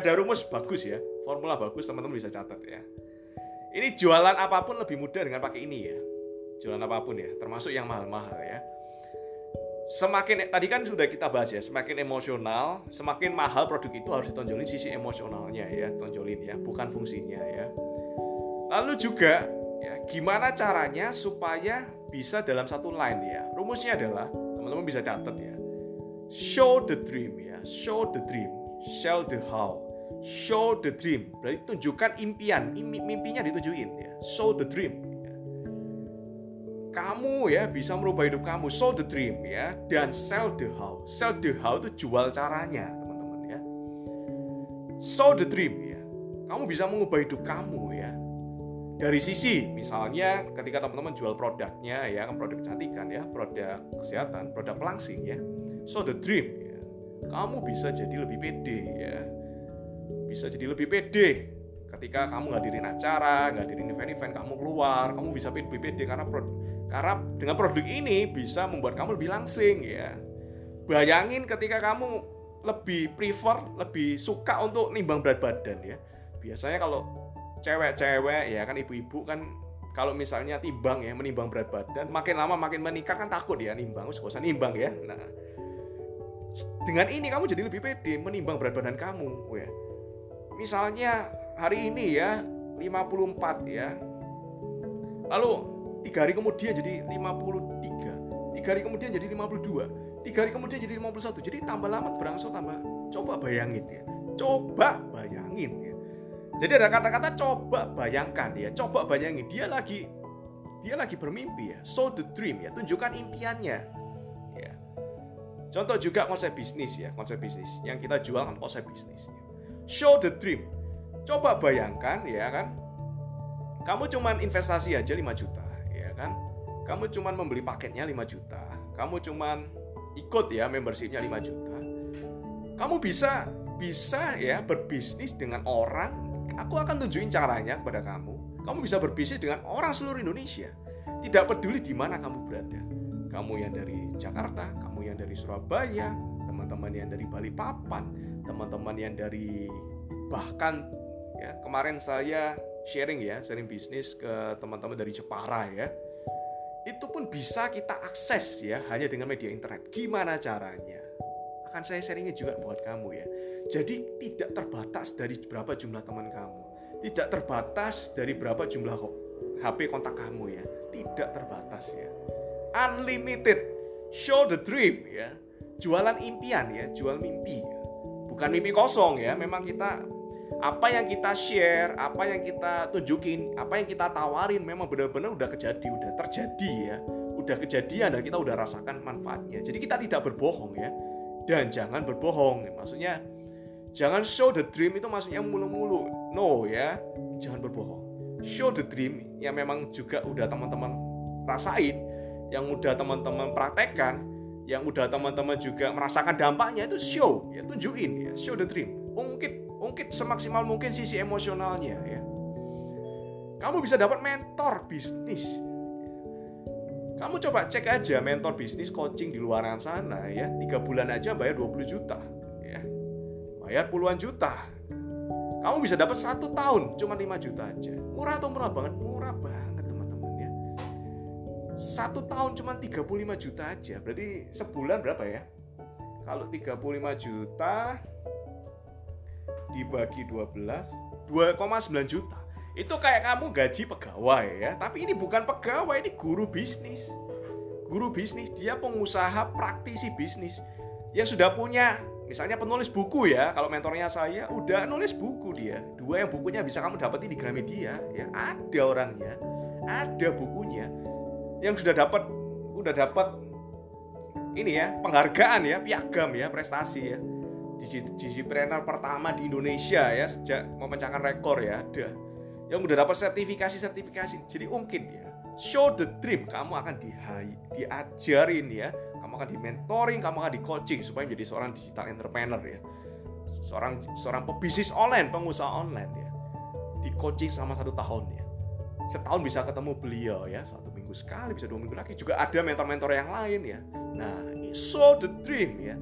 ada rumus bagus ya, formula bagus teman-teman bisa catat ya. Ini jualan apa pun lebih mudah dengan pakai ini ya. Jualan apa pun ya, termasuk yang mahal-mahal ya. Semakin tadi kan sudah kita bahas ya, semakin emosional, semakin mahal produk itu harus ditonjolin sisi emosionalnya ya, tonjolin ya, bukan fungsinya ya. Lalu juga ya, gimana caranya supaya bisa dalam satu line ya. Rumusnya adalah teman-teman bisa catat ya. Show the dream ya, show the dream, sell the how show the dream. Berarti tunjukkan impian. Mimpinya ditunjukin ya. Show the dream ya. kamu ya bisa merubah hidup kamu. Show the dream ya dan sell the how. Sell the how itu jual caranya teman-teman ya. Show the dream ya. Kamu bisa mengubah hidup kamu ya. Dari sisi misalnya ketika teman-teman jual produknya ya produk kecantikan ya produk kesehatan produk pelangsing ya. Show the dream ya. Kamu bisa jadi lebih pede ya bisa jadi lebih pede ketika kamu ngadirin acara, ngadirin event-event, kamu keluar, kamu bisa lebih pede karena produk, karena dengan produk ini bisa membuat kamu lebih langsing ya. Bayangin ketika kamu lebih prefer, lebih suka untuk nimbang berat badan ya. Biasanya kalau cewek-cewek ya kan ibu-ibu kan kalau misalnya timbang ya menimbang berat badan makin lama makin meningkat kan takut ya nimbang usah usah nimbang ya nah dengan ini kamu jadi lebih pede menimbang berat badan kamu ya misalnya hari ini ya 54 ya. Lalu tiga hari kemudian jadi 53, tiga hari kemudian jadi 52, tiga hari kemudian jadi 51. Jadi tambah lama berangsur tambah. Coba bayangin ya. Coba bayangin ya. Jadi ada kata-kata coba bayangkan ya. Coba bayangin dia lagi dia lagi bermimpi ya. Show the dream ya. Tunjukkan impiannya. Ya. Contoh juga konsep bisnis ya, konsep bisnis yang kita jual kan konsep bisnis. Ya show the dream. Coba bayangkan ya kan, kamu cuman investasi aja 5 juta, ya kan? Kamu cuman membeli paketnya 5 juta, kamu cuman ikut ya membershipnya 5 juta. Kamu bisa bisa ya berbisnis dengan orang, aku akan tunjukin caranya kepada kamu. Kamu bisa berbisnis dengan orang seluruh Indonesia. Tidak peduli di mana kamu berada. Kamu yang dari Jakarta, kamu yang dari Surabaya, teman-teman yang dari Balikpapan, teman-teman yang dari bahkan ya kemarin saya sharing ya, sharing bisnis ke teman-teman dari Jepara ya. Itu pun bisa kita akses ya hanya dengan media internet. Gimana caranya? Akan saya sharingin juga buat kamu ya. Jadi tidak terbatas dari berapa jumlah teman kamu. Tidak terbatas dari berapa jumlah HP kontak kamu ya. Tidak terbatas ya. Unlimited. Show the dream ya. Jualan impian ya, jual mimpi. Ya bukan mimpi kosong ya memang kita apa yang kita share apa yang kita tunjukin apa yang kita tawarin memang benar-benar udah kejadi udah terjadi ya. Udah kejadian dan kita udah rasakan manfaatnya. Jadi kita tidak berbohong ya. Dan jangan berbohong. Maksudnya jangan show the dream itu maksudnya mulu-mulu. No ya jangan berbohong. Show the dream yang memang juga udah teman-teman rasain yang udah teman-teman praktekkan yang udah teman-teman juga merasakan dampaknya itu show ya tunjukin ya show the dream. Ungkit ungkit semaksimal mungkin sisi emosionalnya ya. Kamu bisa dapat mentor bisnis. Kamu coba cek aja mentor bisnis coaching di luar sana ya. Tiga bulan aja bayar 20 juta ya. Bayar puluhan juta. Kamu bisa dapat satu tahun cuma 5 juta aja. Murah atau murah banget? Murah banget satu tahun cuma 35 juta aja. Berarti sebulan berapa ya? Kalau 35 juta dibagi 12, 2,9 juta. Itu kayak kamu gaji pegawai ya. Tapi ini bukan pegawai, ini guru bisnis. Guru bisnis, dia pengusaha praktisi bisnis. Yang sudah punya misalnya penulis buku ya kalau mentornya saya udah nulis buku dia dua yang bukunya bisa kamu dapetin di Gramedia ya ada orangnya ada bukunya yang sudah dapat udah dapat ini ya penghargaan ya piagam ya prestasi ya. Trainer pertama di Indonesia ya sejak memecahkan rekor ya ada. Yang udah dapat sertifikasi sertifikasi jadi mungkin ya show the dream kamu akan di diajarin ya. Kamu akan di mentoring kamu akan di coaching supaya menjadi seorang digital entrepreneur ya. Seorang seorang pebisnis online pengusaha online ya. Di coaching selama satu tahun ya. Setahun bisa ketemu beliau ya satu minggu sekali, bisa dua minggu lagi. Juga ada mentor-mentor yang lain ya. Nah, show the dream ya.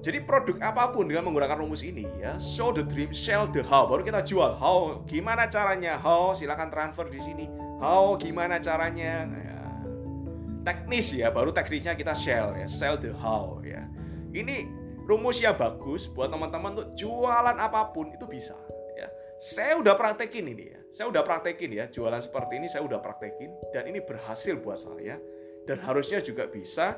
Jadi produk apa pun dengan menggunakan rumus ini ya, show the dream, sell the how. Baru kita jual. How, gimana caranya? How, silakan transfer di sini. How, gimana caranya? Ya. Teknis ya, baru teknisnya kita sell ya, sell the how ya. Ini rumus yang bagus buat teman-teman untuk jualan apa pun itu bisa ya. Saya udah praktekin ini ya. Saya udah praktekin ya, jualan seperti ini saya udah praktekin dan ini berhasil buat saya dan harusnya juga bisa